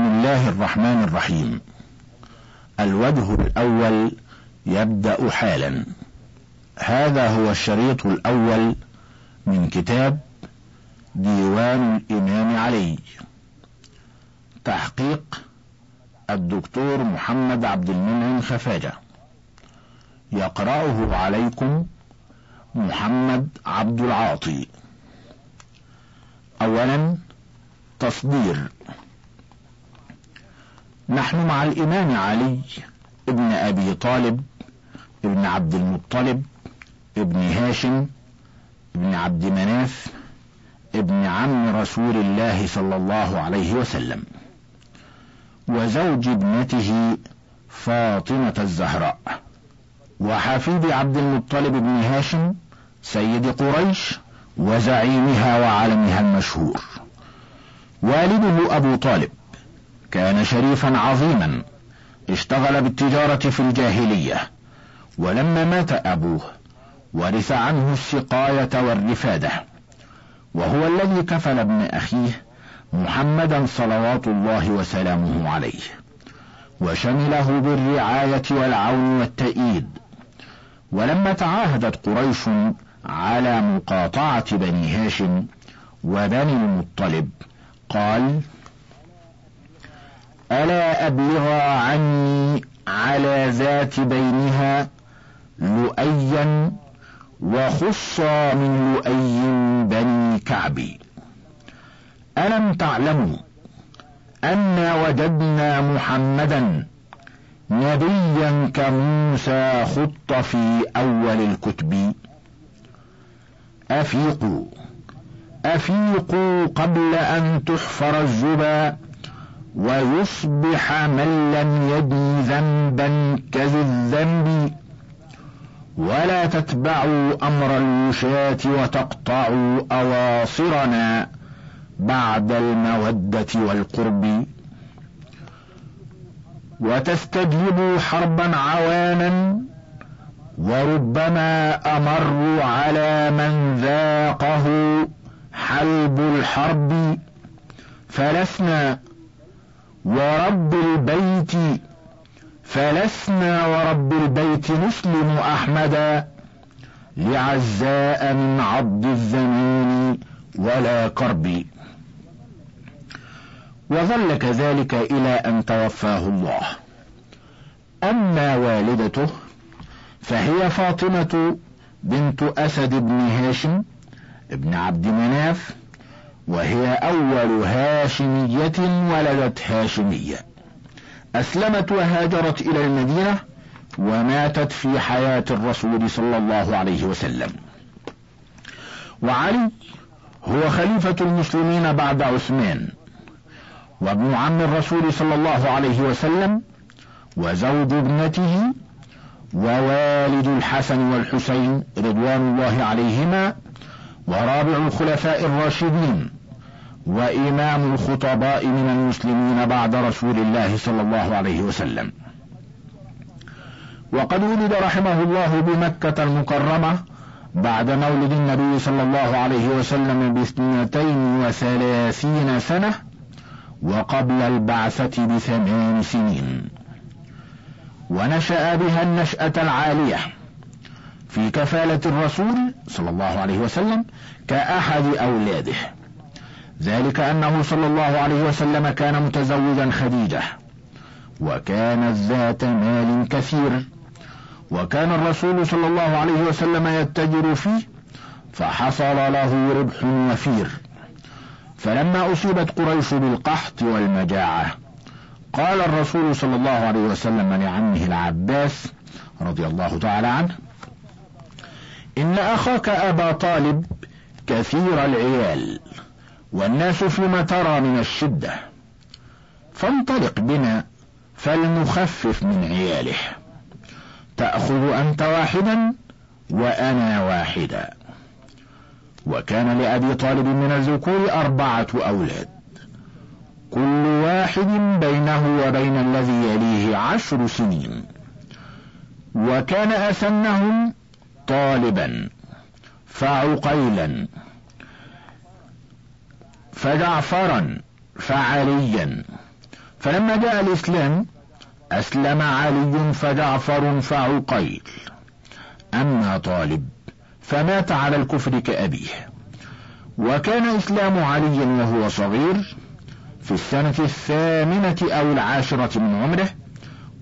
بسم الله الرحمن الرحيم. الوجه الأول يبدأ حالا. هذا هو الشريط الأول من كتاب ديوان الإمام علي. تحقيق الدكتور محمد عبد المنعم خفاجة. يقرأه عليكم محمد عبد العاطي. أولا تصدير. نحن مع الإمام علي ابن أبي طالب ابن عبد المطلب ابن هاشم ابن عبد مناف ابن عم رسول الله صلى الله عليه وسلم. وزوج ابنته فاطمة الزهراء. وحفيد عبد المطلب بن هاشم سيد قريش وزعيمها وعلمها المشهور. والده أبو طالب. كان شريفا عظيما اشتغل بالتجارة في الجاهلية ولما مات أبوه ورث عنه السقاية والرفادة وهو الذي كفل ابن أخيه محمدا صلوات الله وسلامه عليه وشمله بالرعاية والعون والتأييد. ولما تعاهدت قريش على مقاطعة بني هاشم وبني المطلب قال ألا أبلغا عني على ذات بينها لؤيا وخصا من لؤي بني كعب. ألم تعلموا أنا وجدنا محمدا نبيا كموسى خط في أول الكتب؟ أفيقوا أفيقوا قبل أن تحفر الزبا ويصبح من لم يدن ذنبا كذي الذنب ولا تتبعوا أمر الوشاة وتقطعوا أواصرنا بعد المودة والقرب. وتستجلبوا حربا عوانا وربما أمروا على من ذاقه حلب الحرب. فلسنا ورب البيت فلسنا ورب البيت نسلم أحمدا لعزاء من عض الزمان ولا كرب. وظل كذلك إلى أن توفاه الله. أما والدته فهي فاطمة بنت أسد بن هاشم ابن عبد مناف وهي أول هاشمية ولدت هاشمية. أسلمت وهاجرت إلى المدينة وماتت في حياة الرسول صلى الله عليه وسلم. وعلي هو خليفة المسلمين بعد عثمان. وابن عم الرسول صلى الله عليه وسلم وزوج ابنته ووالد الحسن والحسين رضوان الله عليهما ورابع الخلفاء الراشدين. وإمام الخطباء من المسلمين بعد رسول الله صلى الله عليه وسلم. وقد ولد رحمه الله بمكة المكرمة بعد مولد النبي صلى الله عليه وسلم باثنتين وثلاثين سنة وقبل البعثة بثمان سنين. ونشأ بها النشأة العالية في كفالة الرسول صلى الله عليه وسلم كأحد أولاده. ذلك أنه صلى الله عليه وسلم كان متزوجا خديجة وكانت ذات مال كثير. وكان الرسول صلى الله عليه وسلم يتجر فيه فحصل له ربح وفير. فلما أصيبت قريش بالقحط والمجاعة قال الرسول صلى الله عليه وسلم لعمه العباس رضي الله تعالى عنه إن أخاك أبا طالب كثير العيال. والناس فيما ترى من الشدة. فانطلق بنا فلنخفف من عياله. تأخذ أنت واحدا وأنا واحدا. وكان لأبي طالب من الذكور أربعة أولاد. كل واحد بينه وبين الذي يليه عشر سنين. وكان أسنهم طالبا فعقيلا فجعفرا فعليا. فلما جاء الإسلام أسلم علي فجعفر فعقيل. أما طالب فمات على الكفر كأبيه. وكان إسلام علي وهو صغير في السنة الثامنة أو العاشرة من عمره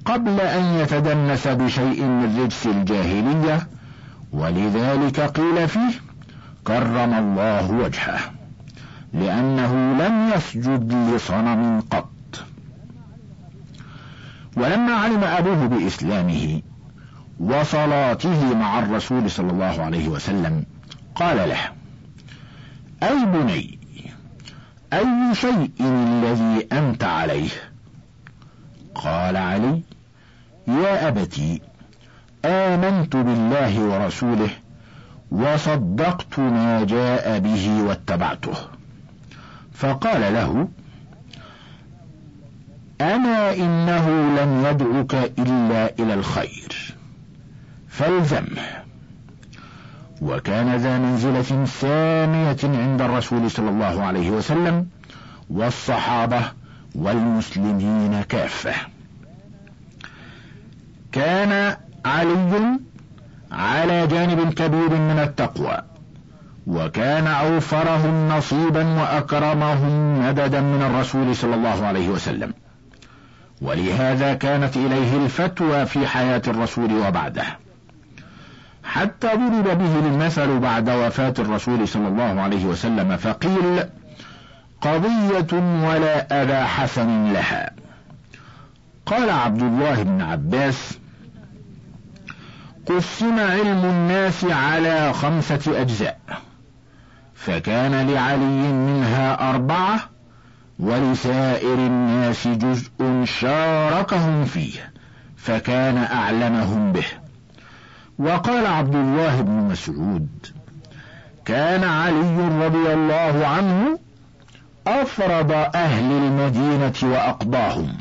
قبل أن يتدنس بشيء من رجس الجاهلية ولذلك قيل فيه كرم الله وجهه. لأنه لم يسجد لصنم قط. ولما علم أبوه بإسلامه وصلاته مع الرسول صلى الله عليه وسلم قال له أي بني أي شيء الذي أنت عليه؟ قال علي يا أبتي آمنت بالله ورسوله وصدقت ما جاء به واتبعته. فقال له أما إنه لم يدعك إلا إلى الخير فالزمه. وكان ذا منزلة سامية عند الرسول صلى الله عليه وسلم والصحابة والمسلمين كافة. كان علي على جانب كبير من التقوى. وكان أوفرهم نصيبا وأكرمهم مددا من الرسول صلى الله عليه وسلم. ولهذا كانت إليه الفتوى في حياة الرسول وبعده. حتى ضرب به المثل بعد وفاة الرسول صلى الله عليه وسلم فقيل قضية ولا أبا حسن لها. قال عبد الله بن عباس قسم علم الناس على خمسة أجزاء. فكان لعلي منها أربعة ولسائر الناس جزء شاركهم فيه فكان أعلمهم به. وقال عبد الله بن مسعود كان علي رضي الله عنه أفرض أهل المدينة وأقضاهم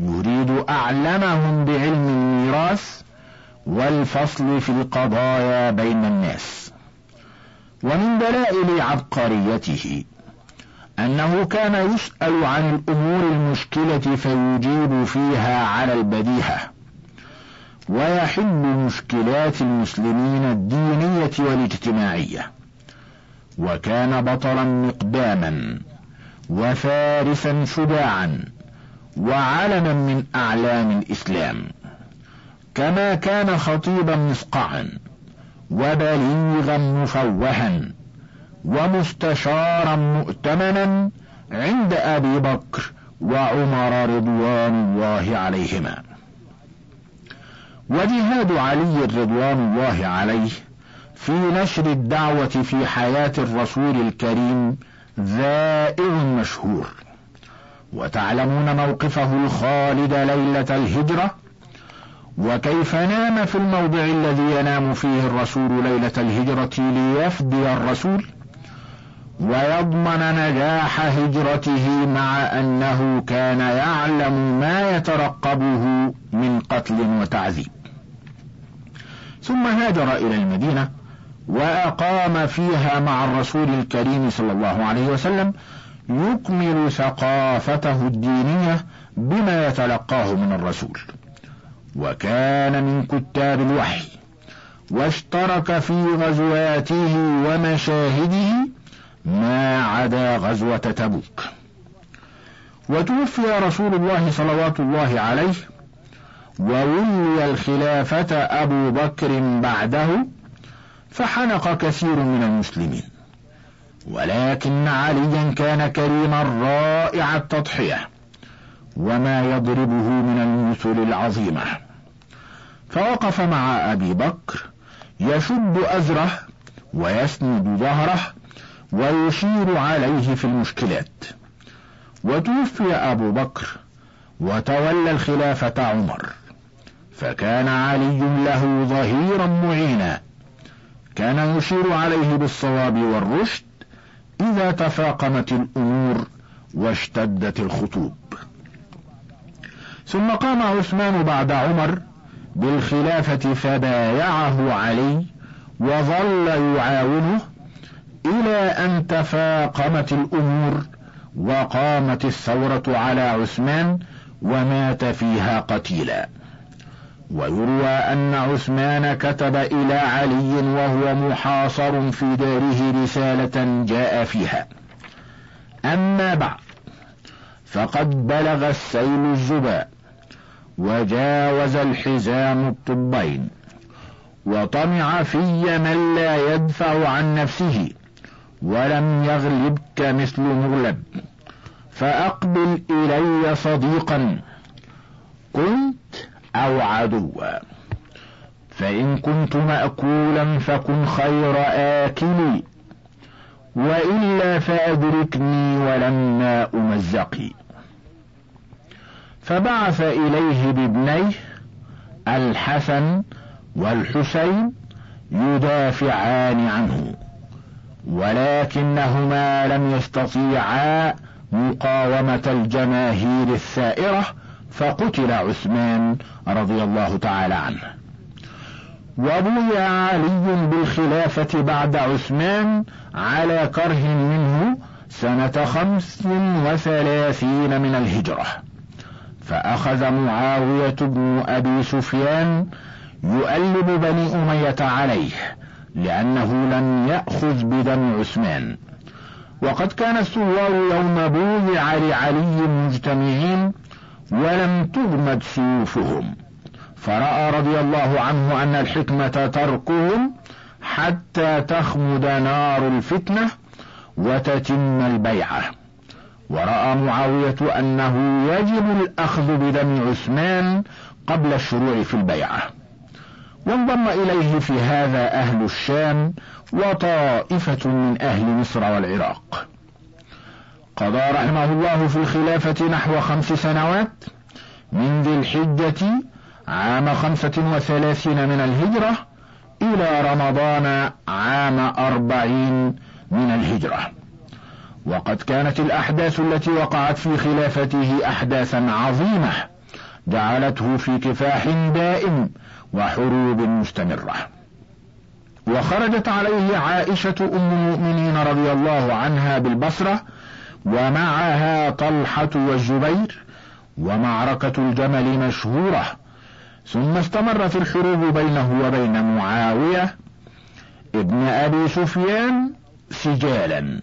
يريد أعلمهم بعلم الميراث والفصل في القضايا بين الناس. ومن دلائل عبقريته أنه كان يسأل عن الأمور المشكلة فيجيب فيها على البديهة ويحل مشكلات المسلمين الدينية والاجتماعية. وكان بطلا مقداما وفارسا شجاعا وعلما من أعلام الإسلام. كما كان خطيبا مسقعا وبليغا مفوها ومستشارا مؤتمنا عند أبي بكر وعمر رضوان الله عليهما. وجهاد علي رضوان الله عليه في نشر الدعوة في حياة الرسول الكريم ذائع مشهور. وتعلمون موقفه الخالد ليلة الهجرة وكيف نام في الموضع الذي ينام فيه الرسول ليلة الهجرة ليفدي الرسول؟ ويضمن نجاح هجرته مع أنه كان يعلم ما يترقبه من قتل وتعذيب. ثم هاجر إلى المدينة وأقام فيها مع الرسول الكريم صلى الله عليه وسلم يكمل ثقافته الدينية بما يتلقاه من الرسول. وكان من كتاب الوحي واشترك في غزواته ومشاهده ما عدا غزوة تبوك. وتوفي رسول الله صلوات الله عليه وولي الخلافة أبو بكر بعده فحنق كثير من المسلمين. ولكن عليا كان كريما رائع التضحية. وما يضربه من المثل العظيمة. فوقف مع أبي بكر يشد أزره ويسند ظهره ويشير عليه في المشكلات. وتوفي أبو بكر وتولى الخلافة عمر. فكان علي له ظهيرا معينا. كان يشير عليه بالصواب والرشد إذا تفاقمت الأمور واشتدت الخطوب. ثم قام عثمان بعد عمر بالخلافة فبايعه علي وظل يعاونه إلى أن تفاقمت الأمور وقامت الثورة على عثمان ومات فيها قتيلا. ويروى أن عثمان كتب إلى علي وهو محاصر في داره رسالة جاء فيها. أما بعد فقد بلغ السيل الزبا وجاوز الحزام الطبين. وطمع في من لا يدفع عن نفسه ولم يغلبك مثل مغلب. فأقبل إلي صديقا كنت أو عدوا. فإن كنت مأكولا فكن خير آكلي وإلا فأدركني ولما أمزقي. فبعث إليه بابنيه الحسن والحسين يدافعان عنه ولكنهما لم يستطيعا مقاومة الجماهير الثائرة فقتل عثمان رضي الله تعالى عنه. وبوي علي بالخلافة بعد عثمان على كره منه سنة خمس وثلاثين من الهجرة. فأخذ معاوية بن أبي سفيان يؤلب بني أمية عليه لأنه لم يأخذ بدم عثمان. وقد كان الثوار يوم بويع لعلي مجتمعين ولم تغمد سيوفهم. فرأى رضي الله عنه أن الحكمة تركهم حتى تخمد نار الفتنة وتتم البيعة. ورأى معاوية أنه يجب الأخذ بدم عثمان قبل الشروع في البيعة. وانضم إليه في هذا أهل الشام وطائفة من أهل مصر والعراق. قضى رحمه الله في الخلافة نحو خمس سنوات من ذي الحجة عام خمسة وثلاثين من الهجرة إلى رمضان عام أربعين من الهجرة. وقد كانت الأحداث التي وقعت في خلافته أحداثا عظيمة جعلته في كفاح دائم وحروب مستمرة. وخرجت عليه عائشة أم المؤمنين رضي الله عنها بالبصرة ومعها طلحة والزبير ومعركة الجمل مشهورة. ثم استمرت الحروب بينه وبين معاوية ابن أبي سفيان سجالا.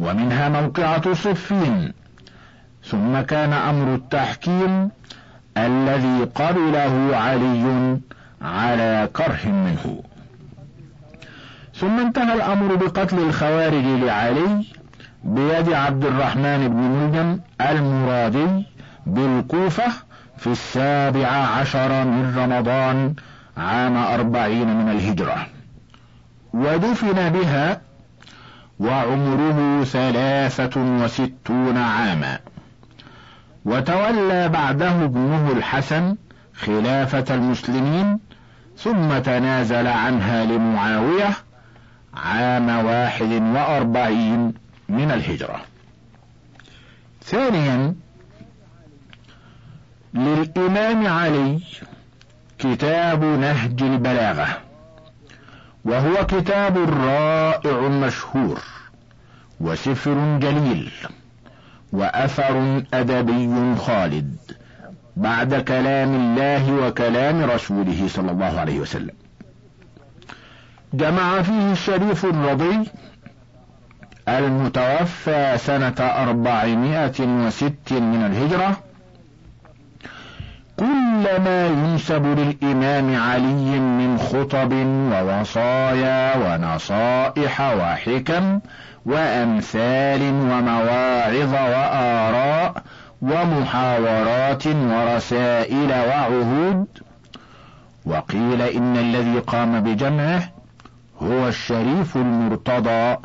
ومنها موقعة صفين. ثم كان أمر التحكيم الذي قبله علي على كره منه. ثم انتهى الأمر بقتل الخوارج لعلي بيد عبد الرحمن بن ملجم المرادي بالكوفة في السابع عشر من رمضان عام أربعين من الهجرة. ودفن بها وعمره ثلاثة وستون عاما. وتولى بعده ابنه الحسن خلافة المسلمين ثم تنازل عنها لمعاوية عام واحد وأربعين من الهجرة. ثانيا للإمام علي كتاب نهج البلاغة. وهو كتاب رائع مشهور وسفر جليل وأثر أدبي خالد بعد كلام الله وكلام رسوله صلى الله عليه وسلم. جمع فيه الشريف الرضي المتوفى سنة أربعمائة وست من الهجرة كل ما ينسب للإمام علي من خطب ووصايا ونصائح وحكم وأمثال ومواعظ وآراء ومحاورات ورسائل وعهود وقيل إن الذي قام بجمعه هو الشريف المرتضى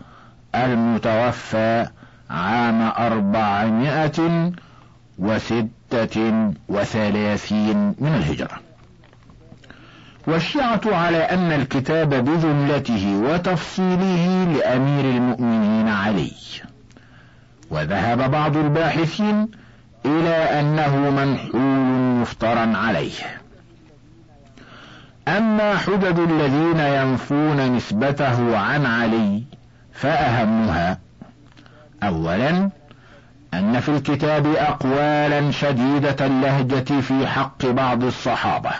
المتوفى عام أربعمائة وستة وثلاثين من الهجرة. والشيعة على أن الكتاب بجملته وتفصيله لأمير المؤمنين علي. وذهب بعض الباحثين إلى أنه منحول مفترى عليه. أما حجج الذين ينفون نسبته عن علي فأهمها. أولا أن في الكتاب أقوالا شديدة اللهجة في حق بعض الصحابة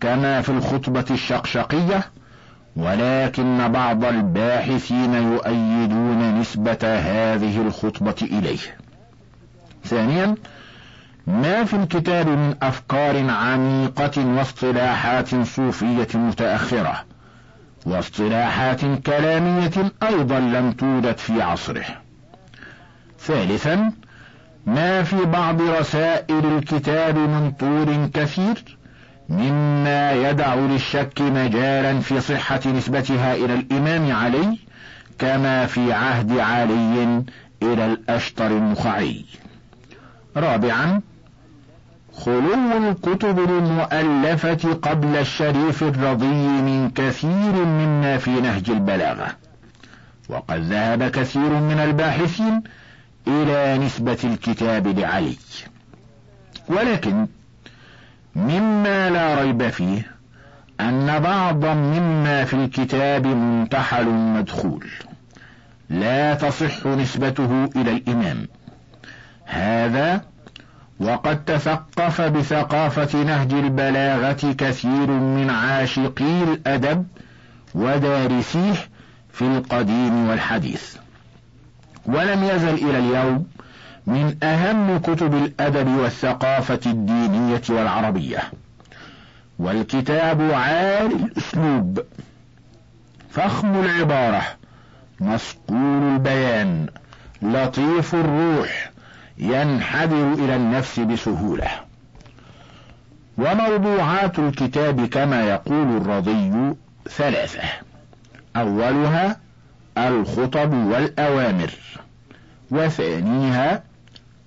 كما في الخطبة الشقشقية ولكن بعض الباحثين يؤيدون نسبة هذه الخطبة إليه. ثانيا ما في الكتاب من أفكار عميقة واصطلاحات صوفية متأخرة واصطلاحات كلامية أيضا لم توجد في عصره. ثالثا ما في بعض رسائل الكتاب من طول كثير مما يدع للشك مجالا في صحة نسبتها إلى الإمام علي كما في عهد علي إلى الأشطر النخعي. رابعا خلو الكتب المؤلفة قبل الشريف الرضي من كثير مما في نهج البلاغة، وقد ذهب كثير من الباحثين إلى نسبة الكتاب لعلي، ولكن مما لا ريب فيه أن بعضا مما في الكتاب منتحل مدخول. لا تصح نسبته إلى الإمام. هذا وقد تثقف بثقافة نهج البلاغة كثير من عاشقي الأدب ودارسيه في القديم والحديث. ولم يزل إلى اليوم من أهم كتب الأدب والثقافة الدينية والعربية والكتاب عالي الأسلوب فخم العبارة مسقول البيان لطيف الروح ينحدر إلى النفس بسهولة. وموضوعات الكتاب كما يقول الرضي ثلاثة أولها الخطب والأوامر وثانيها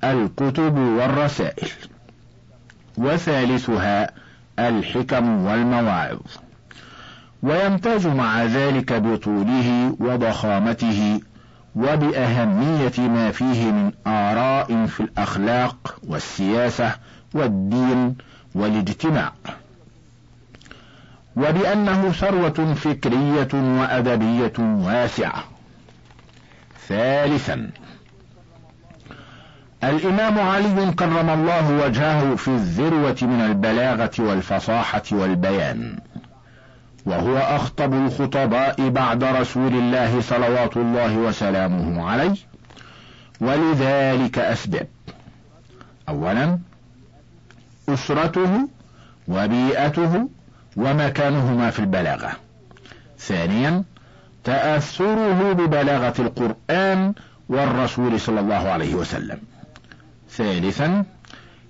الكتب والرسائل وثالثها الحكم والمواعظ. ويمتاز مع ذلك بطوله وضخامته وبأهمية ما فيه من آراء في الأخلاق والسياسة والدين والاجتماع. وبأنه ثروة فكرية وأدبية واسعة. ثالثا الإمام علي كرم الله وجهه في الذروة من البلاغة والفصاحة والبيان وهو أخطب الخطباء بعد رسول الله صلوات الله وسلامه عليه ولذلك أسباب أولا أسرته وبيئته ومكانهما في البلاغة. ثانيا تأثره ببلاغة القرآن والرسول صلى الله عليه وسلم. ثالثا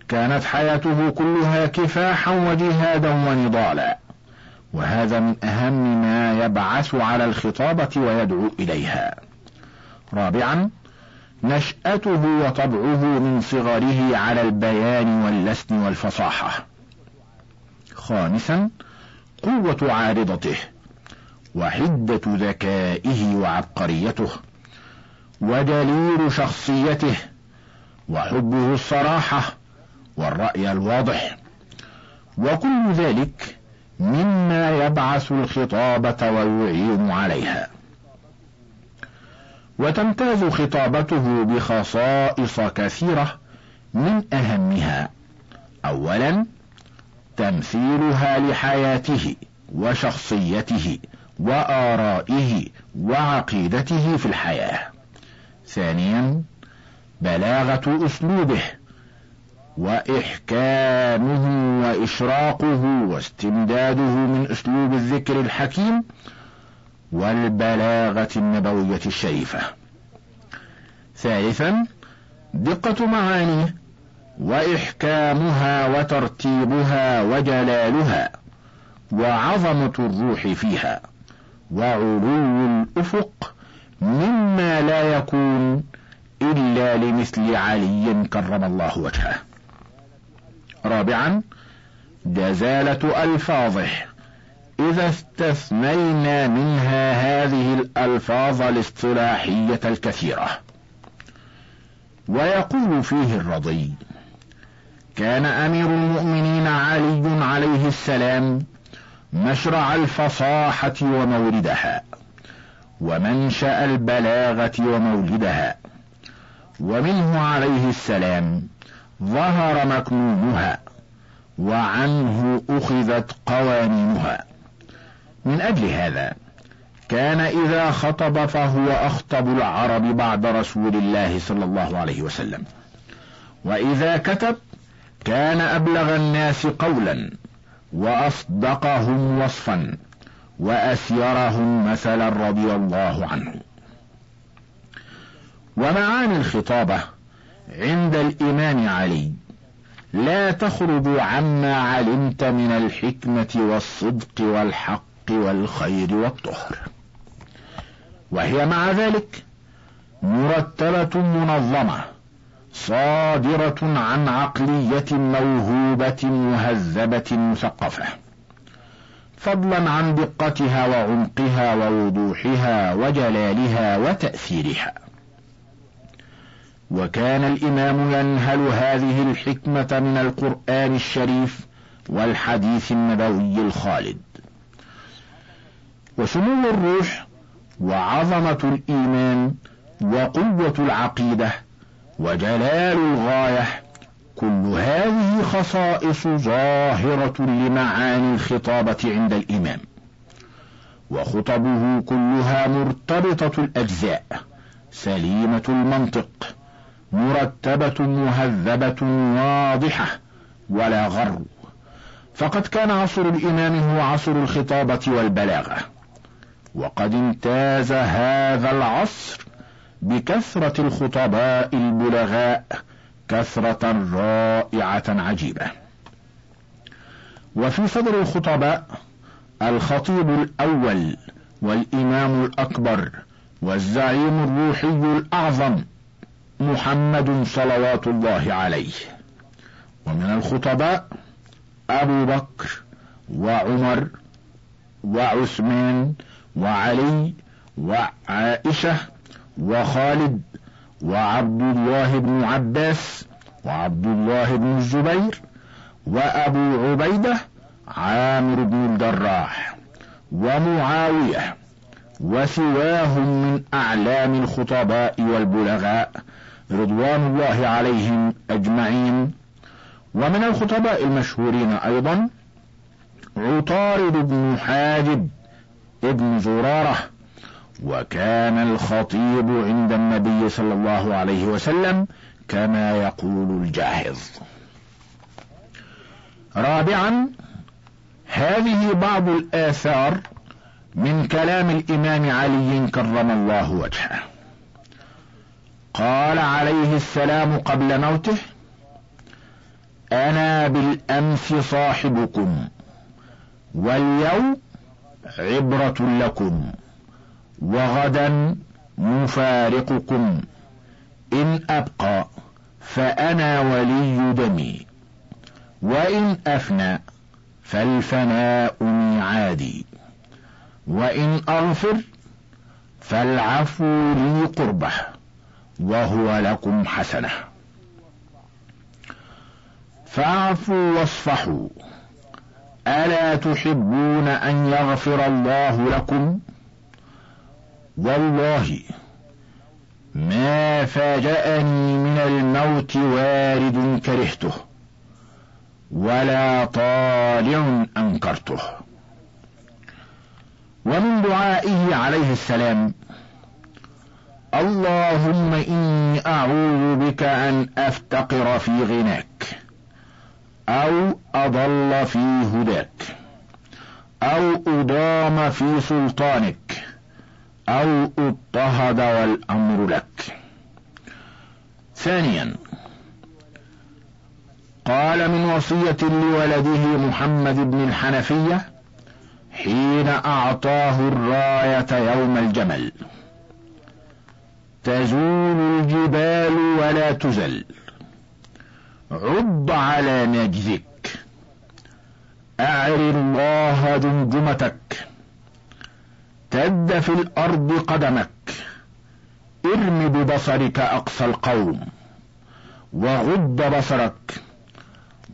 كانت حياته كلها كفاحا وجهادا ونضالا. وهذا من أهم ما يبعث على الخطابة ويدعو إليها. رابعا نشأته وطبعه من صغره على البيان واللسن والفصاحة. خامسا قوة عارضته وحدة ذكائه وعبقريته ودليل شخصيته وحبه الصراحة والرأي الواضح. وكل ذلك مما يبعث الخطابة ويعين عليها. وتمتاز خطابته بخصائص كثيرة من أهمها. أولا تمثيلها لحياته وشخصيته وآرائه وعقيدته في الحياة ثانيا بلاغة أسلوبه وإحكامه وإشراقه واستمداده من أسلوب الذكر الحكيم والبلاغة النبوية الشريفة. ثالثا دقة معانيه وإحكامها وترتيبها وجلالها وعظمة الروح فيها وعلو الأفق مما لا يكون إلا لمثل علي كرم الله وجهه. رابعا جزالة ألفاظه. إذا استثنينا منها هذه الألفاظ الاصطلاحية الكثيرة. ويقول فيه الرضي كان أمير المؤمنين علي عليه السلام مشرع الفصاحة وموردها ومنشأ البلاغة ومولدها ومنه عليه السلام ظهر مكنونها وعنه أخذت قوانينها. من أجل هذا كان إذا خطب فهو أخطب العرب بعد رسول الله صلى الله عليه وسلم. وإذا كتب كان أبلغ الناس قولا وأصدقهم وصفا وأسيرهم مثلا رضي الله عنه. ومعاني الخطابة عند الإمام علي. لا تخرج عما علمت من الحكمة والصدق والحق والخير والطهر. وهي مع ذلك مرتبة منظمة. صادرة عن عقلية موهوبة مهذبة مثقفة. فضلا عن دقتها وعمقها ووضوحها وجلالها وتأثيرها. وكان الإمام ينهل هذه الحكمة من القرآن الشريف والحديث النبوي الخالد. وسمو الروح وعظمة الإيمان وقوة العقيدة وجلال الغاية. كل هذه خصائص ظاهرة لمعاني الخطابة عند الإمام. وخطبه كلها مرتبطة الأجزاء. سليمة المنطق. مرتبة مهذبة واضحة. ولا غر. فقد كان عصر الإمام هو عصر الخطابة والبلاغة. وقد امتاز هذا العصر بكثرة الخطباء البلغاء كثرة رائعة عجيبة. وفي صدر الخطباء الخطيب الأول والإمام الأكبر والزعيم الروحي الأعظم محمد صلوات الله عليه. ومن الخطباء أبو بكر وعمر وعثمان وعلي وعائشة وخالد وعبد الله بن عباس وعبد الله بن الزبير وأبو عبيدة عامر بن الجراح ومعاوية وسواهم من أعلام الخطباء والبلغاء رضوان الله عليهم أجمعين. ومن الخطباء المشهورين أيضا عطارد بن حاجب ابن زرارة وكان الخطيب عند النبي صلى الله عليه وسلم كما يقول الجاهز. رابعا هذه بعض الآثار من كلام الإمام علي كرم الله وجهه. قال عليه السلام قبل موته أنا بالأمس صاحبكم واليوم عبرة لكم. وغدا مفارقكم. إن أبقى فأنا ولي دمي. وإن أفنى فالفناء ميعادي. وإن أغفر فالعفو لي قربه وهو لكم حسنه. فاعفوا واصفحوا. ألا تحبون أن يغفر الله لكم؟ والله ما فاجأني من الموت وارد كرهته ولا طالع أنكرته. ومن دعائه عليه السلام اللهم إني أعوذ بك أن أفتقر في غناك أو أضل في هداك أو أضام في سلطانك أو اضطهد والأمر لك. ثانيا قال من وصية لولده محمد بن الحنفية حين أعطاه الراية يوم الجمل تزول الجبال ولا تزل عض على نجزك أعر الله جمجمتك تد في الأرض قدمك. ارم ببصرك أقصى القوم وغض بصرك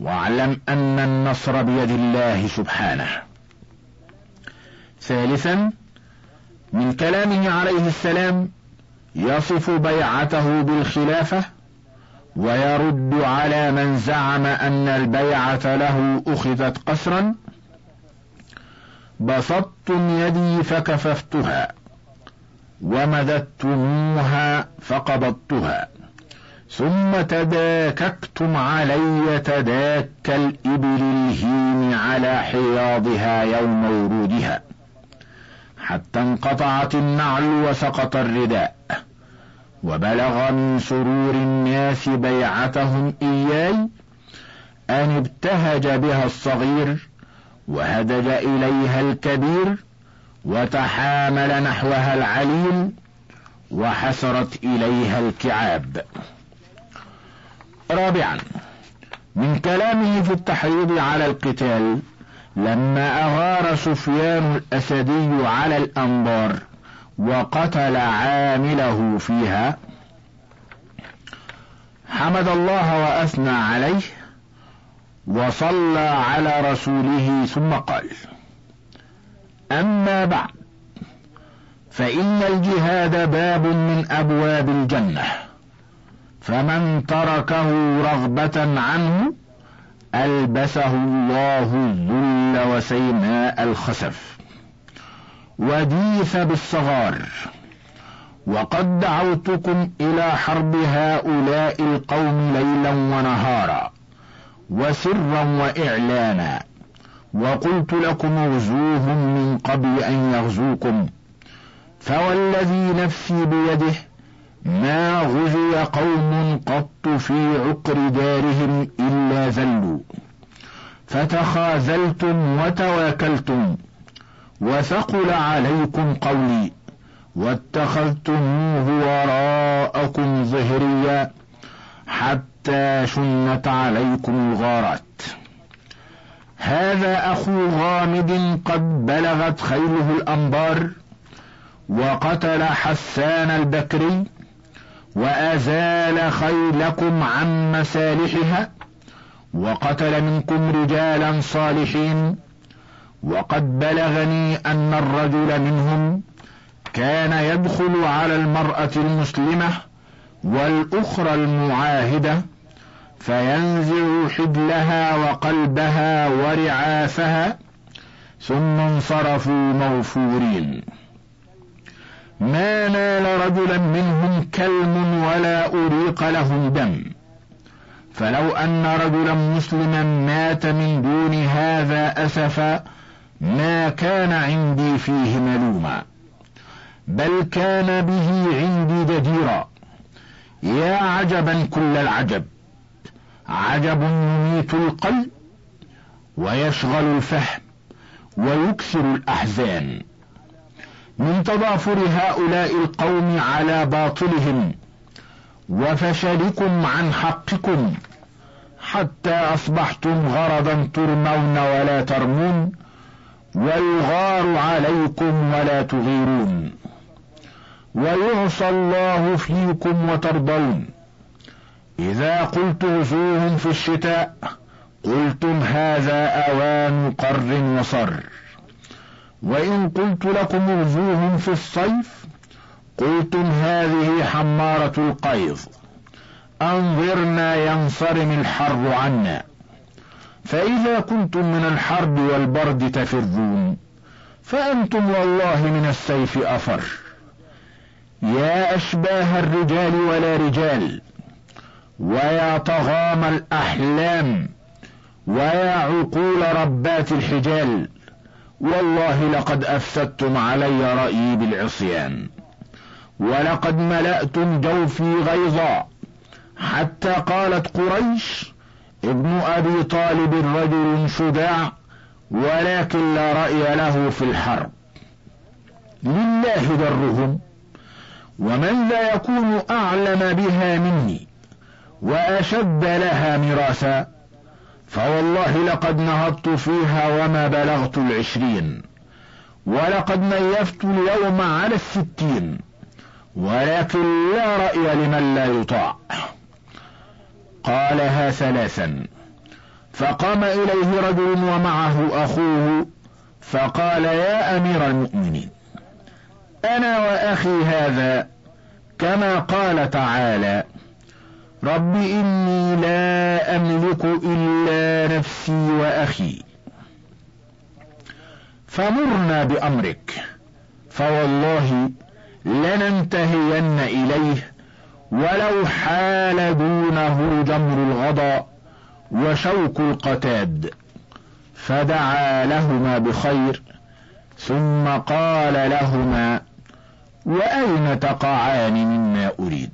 واعلم أن النصر بيد الله سبحانه. ثالثا من كلامه عليه السلام يصف بيعته بالخلافة ويرد على من زعم أن البيعة له أخذت قسرا بسطتم يدي فكففتها ومددتموها فقبضتها ثم تداككتم علي تداك الإبل الهيم على حياضها يوم ورودها حتى انقطعت النعل وسقط الرداء وبلغ من سرور الناس بيعتهم إياي أن ابتهج بها الصغير وهدج إليها الكبير وتحامل نحوها العليل وحسرت إليها الكعاب. رابعا من كلامه في التحريض على القتال لما أغار سفيان الأسدي على الأنبار وقتل عامله فيها حمد الله وأثنى عليه وصلى على رسوله ثم قال أما بعد فإن الجهاد باب من أبواب الجنة فمن تركه رغبة عنه ألبسه الله الذل وسيماء الخسف وديث بالصغار وقد دعوتكم إلى حرب هؤلاء القوم ليلا ونهارا. وسرا وإعلانا. وقلت لكم اغزوهم من قبل أن يغزوكم. فوالذي نفسي بيده ما غزي قوم قط في عقر دارهم إلا ذلوا. فتخاذلتم وتواكلتم وثقل عليكم قولي واتخذتموه وراءكم ظهريا. حتى شنت عليكم الغارات. هذا أخو غامد قد بلغت خيله الأنبار وقتل حسان البكري وأزال خيلكم عن مسالحها وقتل منكم رجالا صالحين وقد بلغني أن الرجل منهم كان يدخل على المرأة المسلمة والأخرى المعاهدة فينزع حبلها وقلبها ورعافها ثم انصرفوا موفورين. ما نال رجلا منهم كلم ولا أريق لهم دم. فلو أن رجلا مسلما مات من دون هذا أسفا ما كان عندي فيه ملوما بل كان به عندي دديرا يا عجبا كل العجب. عجب يميت القلب ويشغل الفهم ويكسر الأحزان. من تضافر هؤلاء القوم على باطلهم وفشلكم عن حقكم حتى أصبحتم غرضا ترمون ولا ترمون ويغار عليكم ولا تغيرون. ويعصى الله فيكم وترضون. إذا قلت غزوهم في الشتاء قلتم هذا أوان قر وصر. وإن قلت لكم اغزوهم في الصيف قلتم هذه حمارة القيظ. أنظرنا ينصرم الحر عنا. فإذا كنتم من الحرب والبرد تفرون فأنتم والله من السيف أفر. يا أشباه الرجال ولا رجال ويا طغام الأحلام ويا عقول ربات الحجال والله لقد أفسدتم علي رأيي بالعصيان ولقد ملأتم جوفي غيظا حتى قالت قريش ابن أبي طالب رجل شجاع ولكن لا رأي له في الحرب. لله درهم. ومن لا يكون أعلم بها مني وأشد لها مراسا فوالله لقد نهضت فيها وما بلغت العشرين ولقد نيفت اليوم على الستين ولكن لا رأي لمن لا يطاع. قالها ثلاثا فقام إليه رجل ومعه أخوه فقال يا أمير المؤمنين أنا وأخي هذا كما قال تعالى رب إني لا أملك إلا نفسي وأخي. فمرنا بأمرك فوالله لننتهين إليه ولو حال دونه جمر الغضا وشوك القتاد فدعا لهما بخير ثم قال لهما وأين تقعان مما أريد؟